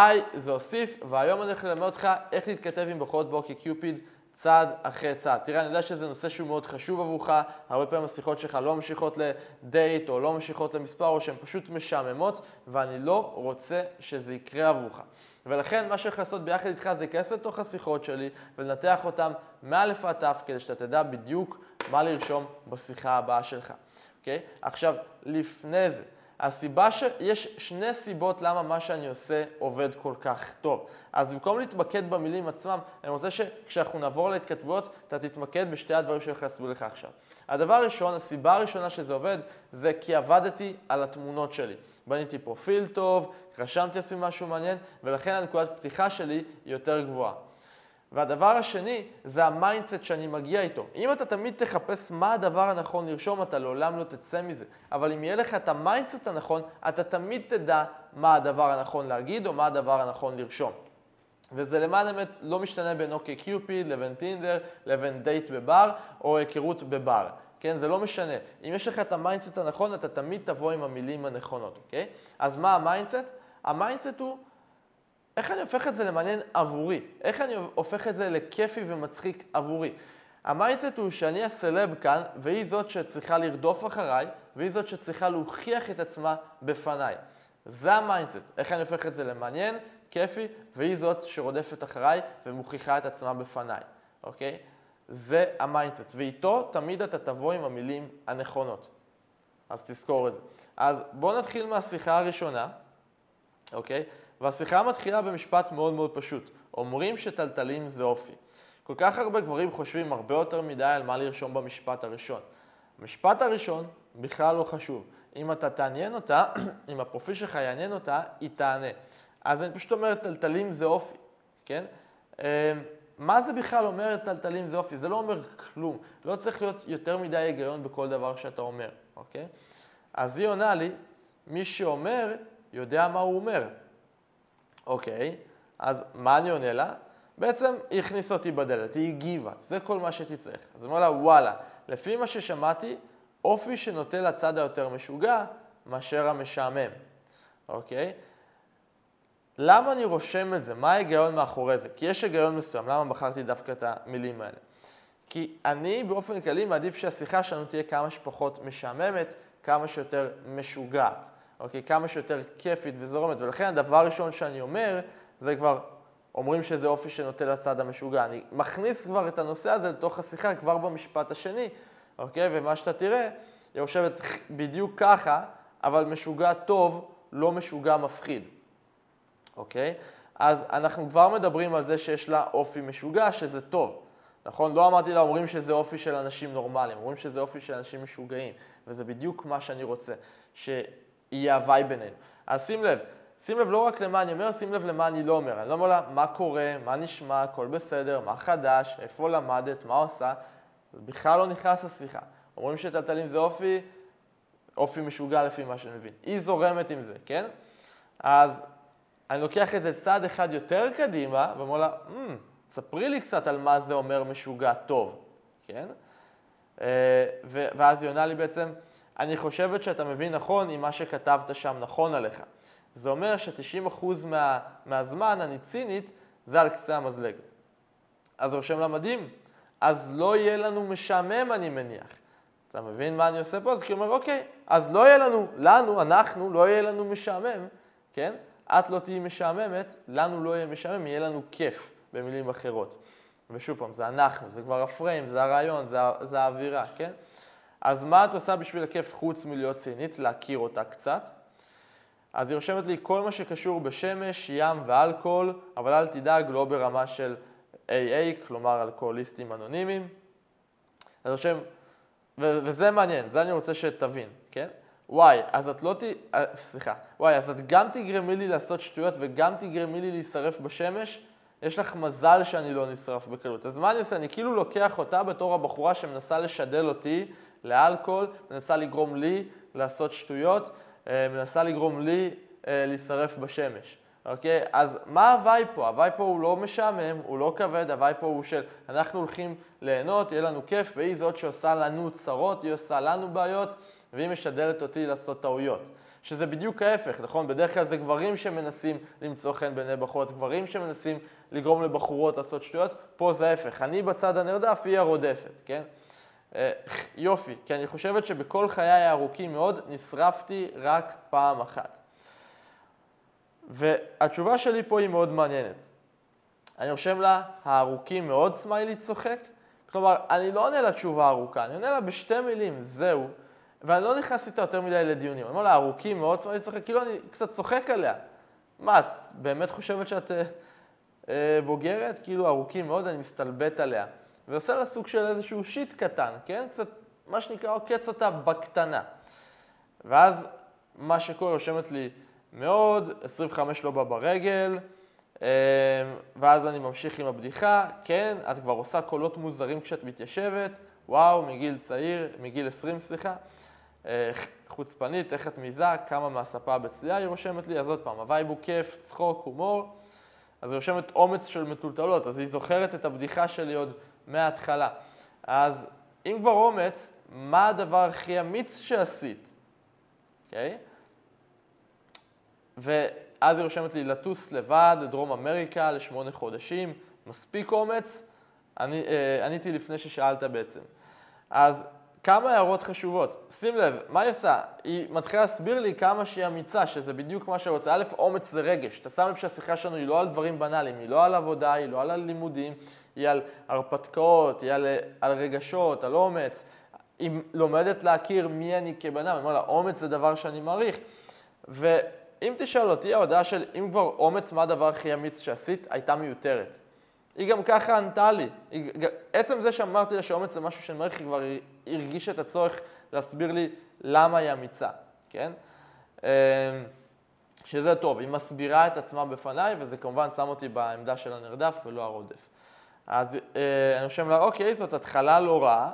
היי, זה אוסיף, והיום אני הולך ללמד אותך איך להתכתב עם בחורות באוקי קיופיד צעד אחרי צעד. תראה, אני יודע שזה נושא שהוא מאוד חשוב עבורך, הרבה פעמים השיחות שלך לא ממשיכות לדייט או לא ממשיכות למספר או שהן פשוט משעממות, ואני לא רוצה שזה יקרה עבורך. ולכן מה שאני לעשות ביחד איתך זה להיכנס לתוך השיחות שלי ולנתח אותן מא' עד ת' כדי שאתה תדע בדיוק מה לרשום בשיחה הבאה שלך, אוקיי? עכשיו, לפני זה, הסיבה שיש שני סיבות למה מה שאני עושה עובד כל כך טוב. אז במקום להתמקד במילים עצמם, אני רוצה שכשאנחנו נעבור להתכתבויות, אתה תתמקד בשתי הדברים שאני הולך להסביר לך עכשיו. הדבר הראשון, הסיבה הראשונה שזה עובד, זה כי עבדתי על התמונות שלי. בניתי פרופיל טוב, רשמתי לעצמי משהו מעניין, ולכן הנקודת פתיחה שלי היא יותר גבוהה. והדבר השני זה ה mindset שאני מגיע איתו. אם אתה תמיד תחפש מה הדבר הנכון לרשום, אתה לעולם לא תצא מזה. אבל אם יהיה לך את ה mindset הנכון, אתה תמיד תדע מה הדבר הנכון להגיד או מה הדבר הנכון לרשום. וזה למען האמת לא משתנה בין אוקיי קיופיד לבין טינדר לבין דייט בבר או היכרות בבר. כן, זה לא משנה. אם יש לך את ה mindset הנכון, אתה תמיד תבוא עם המילים הנכונות, אוקיי? אז מה ה mindset? ה mindset הוא איך אני הופך את זה למעניין עבורי? איך אני הופך את זה לכיפי ומצחיק עבורי? ה mindset הוא שאני הסלב כאן, והיא זאת שצריכה לרדוף אחריי, והיא זאת שצריכה להוכיח את עצמה בפניי. זה ה mindset. איך אני הופך את זה למעניין, כיפי, והיא זאת שרודפת אחריי ומוכיחה את עצמה בפניי, אוקיי? זה ה mindset, ואיתו תמיד אתה תבוא עם המילים הנכונות. אז תזכור את זה. אז בואו נתחיל מהשיחה הראשונה, אוקיי? והשיחה מתחילה במשפט מאוד מאוד פשוט. אומרים שטלטלים זה אופי. כל כך הרבה גברים חושבים הרבה יותר מדי על מה לרשום במשפט הראשון. המשפט הראשון בכלל לא חשוב. אם אתה תעניין אותה, אם הפרופיל שלך יעניין אותה, היא תענה. אז אני פשוט אומר, טלטלים זה אופי, כן? אמ, מה זה בכלל אומר טלטלים זה אופי? זה לא אומר כלום. לא צריך להיות יותר מדי היגיון בכל דבר שאתה אומר, אוקיי? אז היא עונה לי, מי שאומר, יודע מה הוא אומר. אוקיי, אז מה אני עונה לה? בעצם היא הכניסה אותי בדלת, היא הגיבה, זה כל מה שתצטרך. אז אני אומר לה, וואלה, לפי מה ששמעתי, אופי שנוטה לצד היותר משוגע מאשר המשעמם, אוקיי? למה אני רושם את זה? מה ההיגיון מאחורי זה? כי יש היגיון מסוים, למה בחרתי דווקא את המילים האלה? כי אני באופן כללי מעדיף שהשיחה שלנו תהיה כמה שפחות משעממת, כמה שיותר משוגעת. אוקיי? כמה שיותר כיפית וזורמת, ולכן הדבר הראשון שאני אומר, זה כבר, אומרים שזה אופי שנוטה לצד המשוגע. אני מכניס כבר את הנושא הזה לתוך השיחה כבר במשפט השני, אוקיי? ומה שאתה תראה, היא יושבת בדיוק ככה, אבל משוגע טוב, לא משוגע מפחיד, אוקיי? אז אנחנו כבר מדברים על זה שיש לה אופי משוגע, שזה טוב. נכון? לא אמרתי לה, אומרים שזה אופי של אנשים נורמליים, אומרים שזה אופי של אנשים משוגעים, וזה בדיוק מה שאני רוצה. ש... יהיה הוואי בינינו. אז שים לב, שים לב לא רק למה אני אומר, שים לב למה אני לא אומר. אני לא אומר לה מה קורה, מה נשמע, הכל בסדר, מה חדש, איפה למדת, מה עושה, בכלל לא נכנס לשיחה. אומרים שטלטלים זה אופי, אופי משוגע לפי מה שאני מבין. היא זורמת עם זה, כן? אז אני לוקח את זה צעד אחד יותר קדימה, ואומר לה, mm, ספרי לי קצת על מה זה אומר משוגע טוב, כן? אה, ואז היא עונה לי בעצם, אני חושבת שאתה מבין נכון אם מה שכתבת שם נכון עליך. זה אומר ש-90% מה, מהזמן אני צינית, זה על קצה המזלג. אז רושם לה מדהים, אז לא יהיה לנו משעמם אני מניח. אתה מבין מה אני עושה פה? אז כי הוא אומר, אוקיי, אז לא יהיה לנו, לנו, אנחנו, לא יהיה לנו משעמם, כן? את לא תהיי משעממת, לנו לא יהיה משעמם, יהיה לנו כיף, במילים אחרות. ושוב פעם, זה אנחנו, זה כבר הפריים, זה הרעיון, זה, זה האווירה, כן? אז מה את עושה בשביל הכיף חוץ מלהיות צינית? להכיר אותה קצת. אז היא רושמת לי כל מה שקשור בשמש, ים ואלכוהול, אבל אל תדאג, לא ברמה של AA, כלומר אלכוהוליסטים אנונימיים. אז רושם, ו- וזה מעניין, זה אני רוצה שתבין, כן? וואי, אז את לא ת... אה, סליחה, וואי, אז את גם תגרמי לי לעשות שטויות וגם תגרמי לי להישרף בשמש? יש לך מזל שאני לא נשרף בקלות. אז מה אני עושה? אני כאילו לוקח אותה בתור הבחורה שמנסה לשדל אותי לאלכוהול, מנסה לגרום לי לעשות שטויות, אה, מנסה לגרום לי אה, להישרף בשמש. אוקיי? אז מה הוואי פה? הוואי פה הוא לא משעמם, הוא לא כבד, הוואי פה הוא של אנחנו הולכים ליהנות, יהיה לנו כיף, והיא זאת שעושה לנו צרות, היא עושה לנו בעיות, והיא משדלת אותי לעשות טעויות. שזה בדיוק ההפך, נכון? בדרך כלל זה גברים שמנסים למצוא חן בעיני בחורות, גברים שמנסים לגרום לבחורות לעשות שטויות, פה זה ההפך, אני בצד הנרדף, היא הרודפת, כן? אה, יופי, כי אני חושבת שבכל חיי הארוכים מאוד נשרפתי רק פעם אחת. והתשובה שלי פה היא מאוד מעניינת. אני רושם לה, הארוכים מאוד סמיילי צוחק. כלומר, אני לא עונה לה תשובה ארוכה, אני עונה לה בשתי מילים, זהו. ואני לא נכנס איתה יותר מדי לדיונים. אני אומר לה, ארוכים מאוד סמיילי צוחק, כאילו אני קצת צוחק עליה. מה, את באמת חושבת שאת אה, אה, בוגרת? כאילו, ארוכים מאוד, אני מסתלבט עליה. ועושה לה סוג של איזשהו שיט קטן, כן? קצת, מה שנקרא, עוקץ אותה בקטנה. ואז מה שקורה, רושמת לי מאוד, 25 לא בא ברגל, אמ, ואז אני ממשיך עם הבדיחה, כן, את כבר עושה קולות מוזרים כשאת מתיישבת, וואו, מגיל צעיר, מגיל 20 סליחה, אה, חוצפנית, איך את מעיזה, קמה מהספה בצליעה היא רושמת לי, אז עוד פעם, ה vibe הוא כיף, צחוק, הומור, אז היא רושמת אומץ של מטולטלות, אז היא זוכרת את הבדיחה שלי עוד מההתחלה. אז אם כבר אומץ, מה הדבר הכי אמיץ שעשית? אוקיי? Okay? ואז היא רושמת לי לטוס לבד לדרום אמריקה לשמונה חודשים, מספיק אומץ? אני, אה, עניתי לפני ששאלת בעצם. אז כמה הערות חשובות. שים לב, מה היא עושה? היא מתחילה להסביר לי כמה שהיא אמיצה, שזה בדיוק מה שהיא רוצה. א', אומץ זה רגש. אתה שם לב שהשיחה שלנו היא לא על דברים בנאליים, היא לא על עבודה, היא לא על הלימודים, היא על הרפתקאות, היא על, על רגשות, על אומץ. היא לומדת להכיר מי אני כבן אדם, אני לה, אומץ זה דבר שאני מעריך. ו... אם תשאל אותי, ההודעה של אם כבר אומץ מה הדבר הכי אמיץ שעשית, הייתה מיותרת. היא גם ככה ענתה לי. היא, עצם זה שאמרתי לה שאומץ זה משהו שאני מעריך, היא כבר הרגישה את הצורך להסביר לי למה היא אמיצה, כן? אמ, שזה טוב, היא מסבירה את עצמה בפניי, וזה כמובן שם אותי בעמדה של הנרדף ולא הרודף. אז אה, אני חושב לה, אוקיי, זאת התחלה לא רעה.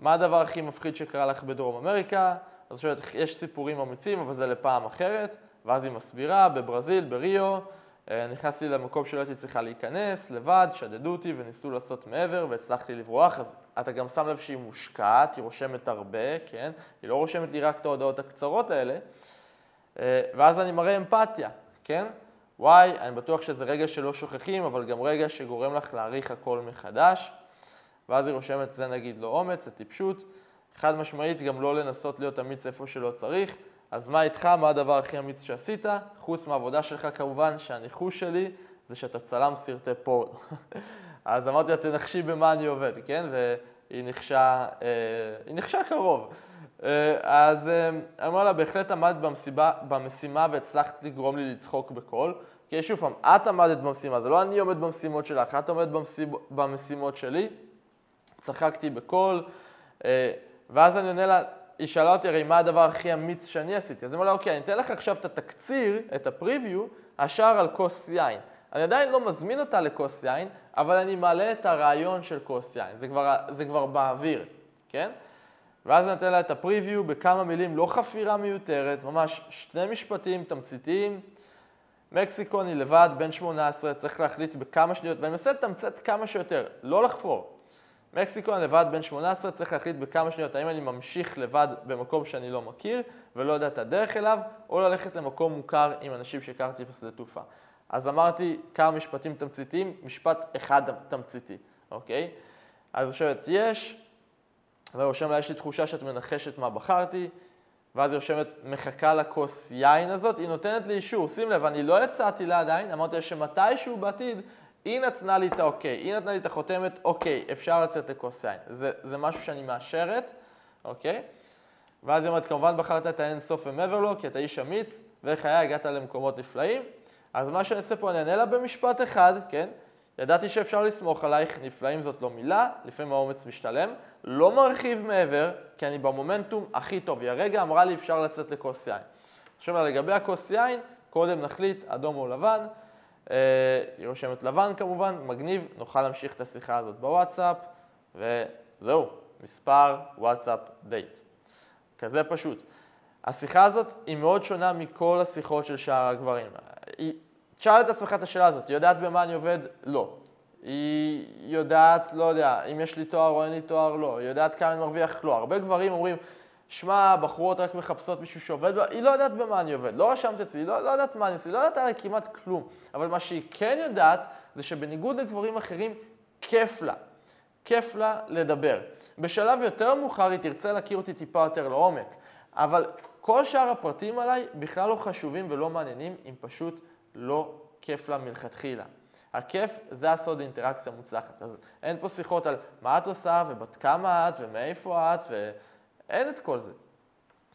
מה הדבר הכי מפחיד שקרה לך בדרום אמריקה? אז שואלת, יש סיפורים אמיצים, אבל זה לפעם אחרת. ואז היא מסבירה, בברזיל, בריו, אה, נכנסתי למקום שלא הייתי צריכה להיכנס, לבד, שדדו אותי וניסו לעשות מעבר והצלחתי לברוח, אז אתה גם שם לב שהיא מושקעת, היא רושמת הרבה, כן? היא לא רושמת לי רק את ההודעות הקצרות האלה, אה, ואז אני מראה אמפתיה, כן? וואי, אני בטוח שזה רגע שלא שוכחים, אבל גם רגע שגורם לך להעריך הכל מחדש, ואז היא רושמת, זה נגיד לא אומץ, זה טיפשות, חד משמעית גם לא לנסות להיות אמיץ איפה שלא צריך, אז מה איתך, מה הדבר הכי אמיץ שעשית? חוץ מהעבודה שלך כמובן, שהניחוש שלי זה שאתה צלם סרטי פורנו. אז אמרתי לה, תנחשי במה אני עובד, כן? והיא נחשה, אה, נחשה קרוב. אה, אז אה, אומר לה, בהחלט עמדת במסיבה, במשימה והצלחת לגרום לי לצחוק בקול. כי שוב פעם, את עמדת במשימה, זה לא אני עומד במשימות שלך, את עומדת במשימ... במשימות שלי. צחקתי בקול, ואז אני עונה לה, היא שאלה אותי הרי מה הדבר הכי אמיץ שאני עשיתי. אז היא אמרה לה, אוקיי, אני אתן לך עכשיו את התקציר, את הפריוויו, השאר על כוס יין. אני עדיין לא מזמין אותה לכוס יין, אבל אני מעלה את הרעיון של כוס יין. זה כבר, זה כבר באוויר, כן? ואז אני אתן לה את הפריוויו בכמה מילים, לא חפירה מיותרת, ממש שני משפטים תמציתיים. מקסיקו אני לבד, בן 18, צריך להחליט בכמה שניות, ואני מנסה לתמצת כמה שיותר, לא לחפור. מקסיקו אני לבד בן 18, צריך להחליט בכמה שניות האם אני ממשיך לבד במקום שאני לא מכיר ולא יודע את הדרך אליו, או ללכת למקום מוכר עם אנשים שהכרתי בשדה תעופה. אז אמרתי כמה משפטים תמציתיים, משפט אחד תמציתי, אוקיי? אז רושמת יש, ורושם לה יש לי תחושה שאת מנחשת מה בחרתי, ואז היא רושמת מחכה לכוס יין הזאת, היא נותנת לי אישור, שים לב, אני לא יצאתי לה עדיין, אמרתי לה שמתישהו בעתיד היא נתנה לי את האוקיי, היא נתנה לי את החותמת, אוקיי, אפשר לצאת לכוס יין. זה, זה משהו שאני מאשרת, אוקיי? ואז היא אומרת, כמובן בחרת את האין סוף ומעבר לו, כי אתה איש אמיץ, וחיי הגעת למקומות נפלאים. אז מה שאני אעשה פה, אני אענה לה במשפט אחד, כן? ידעתי שאפשר לסמוך עלייך, נפלאים זאת לא מילה, לפעמים האומץ משתלם. לא מרחיב מעבר, כי אני במומנטום הכי טוב. היא הרגע אמרה לי אפשר לצאת לכוס יין. עכשיו לגבי הכוס יין, קודם נחליט אדום או לבן. היא אה, רושמת לבן כמובן, מגניב, נוכל להמשיך את השיחה הזאת בוואטסאפ, וזהו, מספר וואטסאפ דייט. כזה פשוט. השיחה הזאת היא מאוד שונה מכל השיחות של שאר הגברים. היא... תשאל את עצמך את השאלה הזאת, היא יודעת במה אני עובד? לא. היא יודעת, לא יודע, אם יש לי תואר או אין לי תואר? לא. היא יודעת כמה אני מרוויח? לא. הרבה גברים אומרים שמע, בחורות רק מחפשות מישהו שעובד בה, היא לא יודעת במה אני עובד, לא רשמת אצלי, היא לא, לא יודעת מה אני עושה, היא לא יודעת עליי כמעט כלום. אבל מה שהיא כן יודעת, זה שבניגוד לגברים אחרים, כיף לה. כיף לה לדבר. בשלב יותר מאוחר היא תרצה להכיר אותי טיפה יותר לעומק, אבל כל שאר הפרטים עליי בכלל לא חשובים ולא מעניינים, אם פשוט לא כיף לה מלכתחילה. הכיף זה הסוד אינטראקציה מוצלחת. אז אין פה שיחות על מה את עושה ובת כמה את ומאיפה את ואין את כל זה.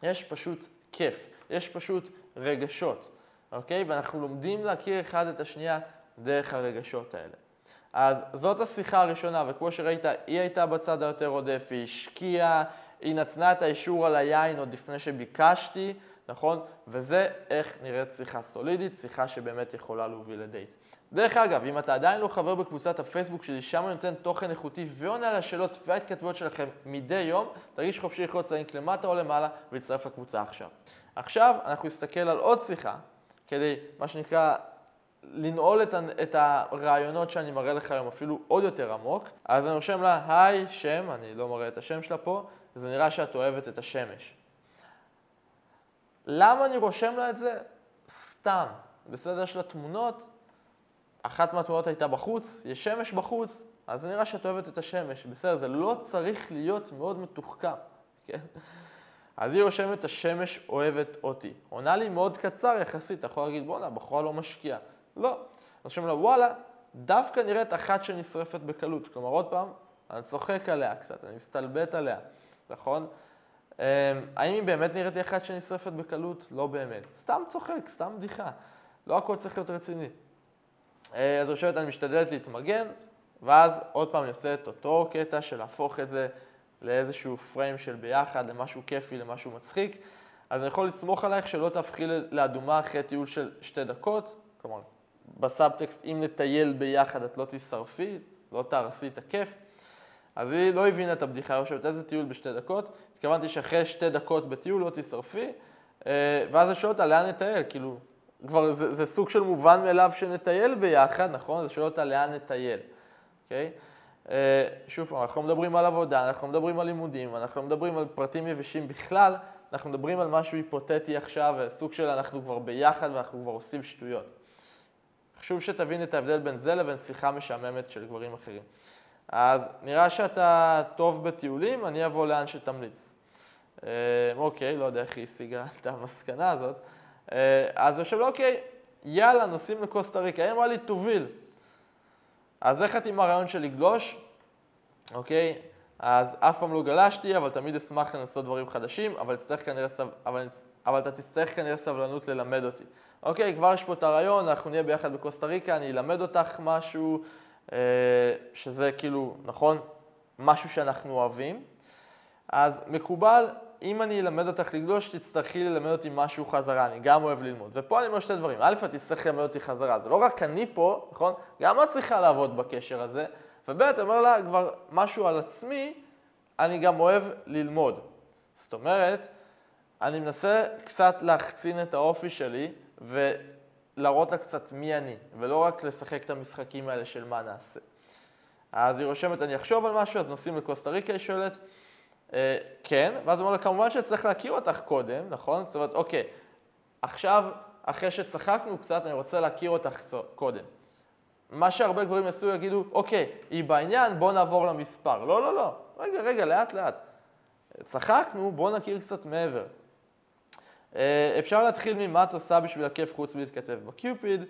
יש פשוט כיף, יש פשוט רגשות, אוקיי? ואנחנו לומדים להכיר אחד את השנייה דרך הרגשות האלה. אז זאת השיחה הראשונה, וכמו שראית, היא הייתה בצד היותר עודף, היא השקיעה, היא נתנה את האישור על היין עוד לפני שביקשתי, נכון? וזה איך נראית שיחה סולידית, שיחה שבאמת יכולה להוביל לדייט. דרך אגב, אם אתה עדיין לא חבר בקבוצת הפייסבוק שלי, שם אני נותן תוכן איכותי ועונה על השאלות וההתכתבויות שלכם מדי יום, תרגיש חופשי ללחוץ לינק למטה או למעלה ולהצטרף לקבוצה עכשיו. עכשיו אנחנו נסתכל על עוד שיחה, כדי, מה שנקרא, לנעול את, את הרעיונות שאני מראה לך היום אפילו עוד יותר עמוק. אז אני רושם לה, היי, שם, אני לא מראה את השם שלה פה, זה נראה שאת אוהבת את השמש. למה אני רושם לה את זה? סתם. בסדר של התמונות, אחת מהתמונות הייתה בחוץ, יש שמש בחוץ, אז נראה שאת אוהבת את השמש. בסדר, זה לא צריך להיות מאוד מתוחכם, כן? אז היא רושמת, השמש אוהבת אותי. עונה לי מאוד קצר יחסית, אתה יכול להגיד, בואנה, הבחורה לא משקיעה. לא. אז רושם לה, וואלה, דווקא נראית אחת שנשרפת בקלות. כלומר, עוד פעם, אני צוחק עליה קצת, אני מסתלבט עליה, נכון? אמ, האם היא באמת נראית לי אחת שנשרפת בקלות? לא באמת. סתם צוחק, סתם בדיחה. לא הכל צריך להיות רציני. אה, אז רושמת, אני משתדלת להתמגן, ואז עוד פעם אני עושה את אותו קטע של להפוך את זה לאיזשהו פריים של ביחד, למשהו כיפי, למשהו מצחיק. אז אני יכול לסמוך עלייך שלא תהפכי לאדומה אחרי טיול של שתי דקות, כלומר, בסאבטקסט, אם נטייל ביחד את לא תשרפי, לא תהרסי את הכיף. אז היא לא הבינה את הבדיחה, היא חושבת איזה טיול בשתי דקות. התכוונתי שאחרי שתי דקות בטיול לא תשרפי, אה, ואז אני שואל אותה לאן נטייל, כאילו, כבר זה, זה סוג של מובן מאליו שנטייל ביחד, נכון? זה שואל אותה לאן נטייל, אוקיי? Okay? אה, שוב אנחנו לא מדברים על עבודה, אנחנו לא מדברים על לימודים, אנחנו לא מדברים על פרטים יבשים בכלל, אנחנו מדברים על משהו היפותטי עכשיו, סוג של אנחנו כבר ביחד ואנחנו כבר עושים שטויות. חשוב שתבין את ההבדל בין זה לבין שיחה משעממת של גברים אחרים. אז נראה שאתה טוב בטיולים, אני אבוא לאן שתמליץ. אה, אוקיי, לא יודע איך היא השיגה את המסקנה הזאת. אה, אז אני חושב, אוקיי, יאללה, נוסעים לקוסטה ריקה. היא אמרה לי, תוביל. אז איך את עם הרעיון של לגלוש? אוקיי, אז אף פעם לא גלשתי, אבל תמיד אשמח לנסות דברים חדשים, אבל, כנראה, אבל, אבל אתה תצטרך כנראה סבלנות ללמד אותי. אוקיי, כבר יש פה את הרעיון, אנחנו נהיה ביחד בקוסטה ריקה, אני אלמד אותך משהו, שזה כאילו, נכון, משהו שאנחנו אוהבים. אז מקובל, אם אני אלמד אותך לגלוש, תצטרכי ללמד אותי משהו חזרה, אני גם אוהב ללמוד. ופה אני אומר שתי דברים, א', את תצטרך ללמד אותי חזרה, זה לא רק אני פה, נכון? גם את צריכה לעבוד בקשר הזה, וב', אני אומר לה כבר משהו על עצמי, אני גם אוהב ללמוד. זאת אומרת, אני מנסה קצת להחצין את האופי שלי, ולהראות לה קצת מי אני, ולא רק לשחק את המשחקים האלה של מה נעשה. אז היא רושמת, אני אחשוב על משהו, אז נוסעים לקוסטה ריקה, היא שואלת, אה, כן, ואז הוא אומר לה, כמובן שצריך להכיר אותך קודם, נכון? זאת אומרת, אוקיי, עכשיו, אחרי שצחקנו קצת, אני רוצה להכיר אותך קודם. מה שהרבה גברים יעשו, יגידו, אוקיי, היא בעניין, בוא נעבור למספר. לא, לא, לא, רגע, רגע, לאט לאט. צחקנו, בוא נכיר קצת מעבר. אה, אפשר להתחיל ממה את עושה בשביל הכיף חוץ מלהתכתב בקיופיד.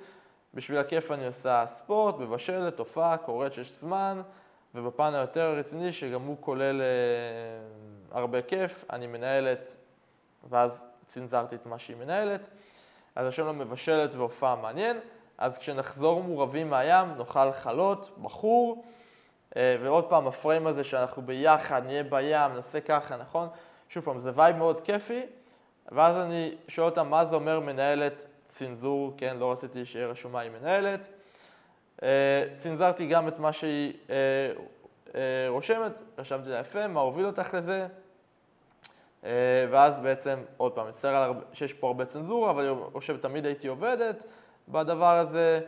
בשביל הכיף אני עושה ספורט, מבשלת, הופעה, קוראת שיש זמן, ובפן היותר רציני, שגם הוא כולל אה, הרבה כיף, אני מנהלת, ואז צנזרתי את מה שהיא מנהלת. אז השם לה מבשלת והופעה מעניין. אז כשנחזור מורבים מהים, נאכל חלות, בחור, אה, ועוד פעם, ה frame הזה שאנחנו ביחד, נהיה בים, נעשה ככה, נכון? שוב פעם, זה vibe מאוד כיפי, ואז אני שואל אותה מה זה אומר מנהלת צנזור, כן, לא רציתי שיהיה רשומה היא מנהלת. אה, צנזרתי גם את מה שהיא אה, אה, רושמת, רשמתי לה יפה, מה הוביל אותך לזה, ואז בעצם, עוד פעם, מצטער שיש פה הרבה צנזורה, אבל אני חושב תמיד הייתי עובדת בדבר הזה,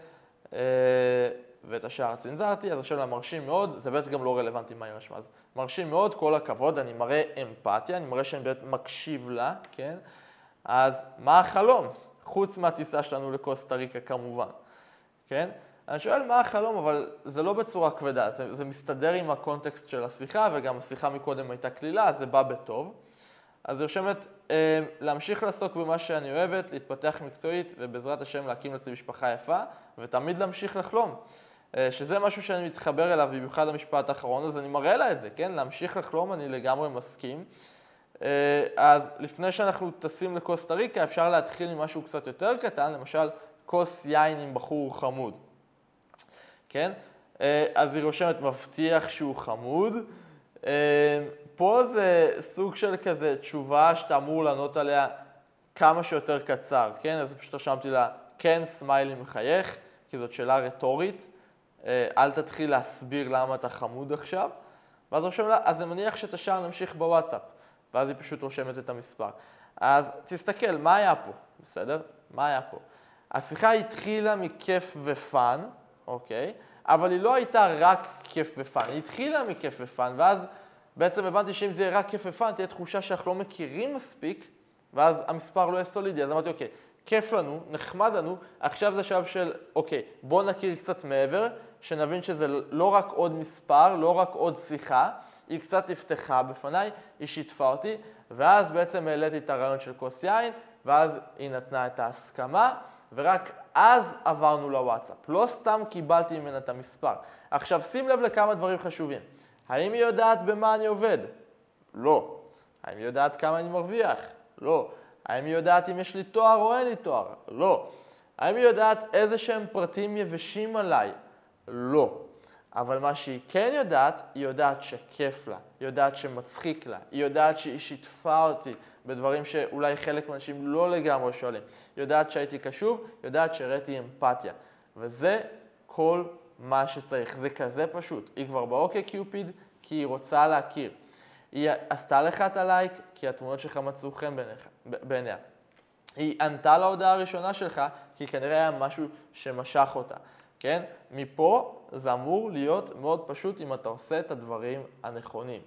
ואת השאר צנזרתי, אז עכשיו מרשים מאוד, זה בטח גם לא רלוונטי מה היא רשמה, אז מרשים מאוד, כל הכבוד, אני מראה אמפתיה, אני מראה שאני באמת מקשיב לה, כן? אז מה החלום? חוץ מהטיסה שלנו לקוסטה ריקה כמובן, כן? אני שואל מה החלום, אבל זה לא בצורה כבדה, זה, זה מסתדר עם הקונטקסט של השיחה, וגם השיחה מקודם הייתה קלילה, אז זה בא בטוב. אז היא רושמת, אה, להמשיך לעסוק במה שאני אוהבת, להתפתח מקצועית, ובעזרת השם להקים לעצמי משפחה יפה, ותמיד להמשיך לחלום. אה, שזה משהו שאני מתחבר אליו, במיוחד המשפט האחרון, אז אני מראה לה את זה, כן? להמשיך לחלום, אני לגמרי מסכים. אה, אז לפני שאנחנו טסים לקוסטה ריקה, אפשר להתחיל עם משהו קצת יותר קטן, למשל כוס יין עם בחור חמוד. כן? אה, אז היא רושמת, מבטיח שהוא חמוד. פה זה סוג של כזה תשובה שאתה אמור לענות עליה כמה שיותר קצר, כן? אז פשוט רשמתי לה, כן, סמיילי מחייך, כי זאת שאלה רטורית. אה, אל תתחיל להסביר למה אתה חמוד עכשיו. ואז רושם לה, אז אני מניח שאת השאר נמשיך בוואטסאפ. ואז היא פשוט רושמת את המספר. אז תסתכל, מה היה פה, בסדר? מה היה פה? השיחה התחילה מכיף ו fun, אוקיי? אבל היא לא הייתה רק כיף ו fun, היא התחילה מכיף ופאן, ואז בעצם הבנתי שאם זה יהיה רק כיף ופאן, תהיה תחושה שאנחנו לא מכירים מספיק, ואז המספר לא יהיה סולידי. אז אמרתי, אוקיי, כיף לנו, נחמד לנו, עכשיו זה שלב של, אוקיי, בוא נכיר קצת מעבר, שנבין שזה לא רק עוד מספר, לא רק עוד שיחה, היא קצת נפתחה בפניי, היא שיתפה אותי, ואז בעצם העליתי את הרעיון של כוס יין, ואז היא נתנה את ההסכמה, ורק אז עברנו לוואטסאפ. לא סתם קיבלתי ממנה את המספר. עכשיו שים לב לכמה דברים חשובים. האם היא יודעת במה אני עובד? לא. האם היא יודעת כמה אני מרוויח? לא. האם היא יודעת אם יש לי תואר או אין לי תואר? לא. האם היא יודעת איזה שהם פרטים יבשים עליי? לא. אבל מה שהיא כן יודעת, היא יודעת שכיף לה, היא יודעת שמצחיק לה, היא יודעת שהיא שיתפה אותי בדברים שאולי חלק מהאנשים לא לגמרי שואלים. היא יודעת שהייתי קשוב, היא יודעת שהראיתי אמפתיה. וזה כל מה שצריך, זה כזה פשוט. היא כבר באוקיי קיופיד כי היא רוצה להכיר. היא עשתה לך את הלייק כי התמונות שלך מצאו חן בעיניה. היא ענתה להודעה הראשונה שלך כי כנראה היה משהו שמשך אותה. כן? מפה זה אמור להיות מאוד פשוט אם אתה עושה את הדברים הנכונים.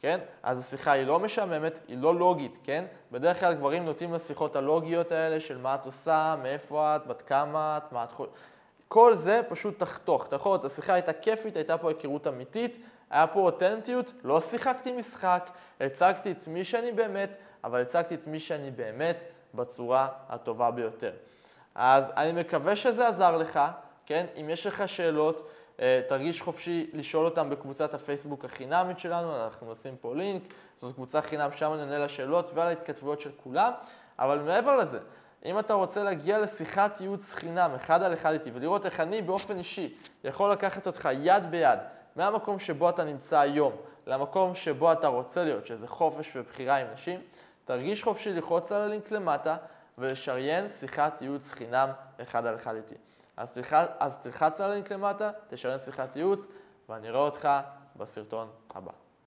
כן? אז השיחה היא לא משעממת, היא לא לוגית, כן? בדרך כלל גברים נוטים לשיחות הלוגיות האלה של מה את עושה, מאיפה את, בת כמה את, מה את חושבת. כל זה פשוט תחתוך. לראות, השיחה הייתה כיפית, הייתה פה היכרות אמיתית, היה פה אותנטיות, לא שיחקתי משחק, הצגתי את מי שאני באמת, אבל הצגתי את מי שאני באמת בצורה הטובה ביותר. אז אני מקווה שזה עזר לך, כן? אם יש לך שאלות, אה, תרגיש חופשי לשאול אותם בקבוצת הפייסבוק החינמית שלנו, אנחנו נשים פה לינק, זאת קבוצה חינם, שם אני עונה לשאלות ועל ההתכתבויות של כולם, אבל מעבר לזה, אם אתה רוצה להגיע לשיחת ייעוץ חינם, אחד על אחד איתי, ולראות איך אני באופן אישי יכול לקחת אותך יד ביד מהמקום שבו אתה נמצא היום למקום שבו אתה רוצה להיות, שזה חופש ובחירה עם נשים, תרגיש חופשי ללחוץ על הלינק למטה ולשריין שיחת ייעוץ חינם אחד על אחד איתי. אז, תלחץ, אז תלחץ על הלינק למטה, תשריין שיחת ייעוץ, ואני אראה אותך בסרטון הבא.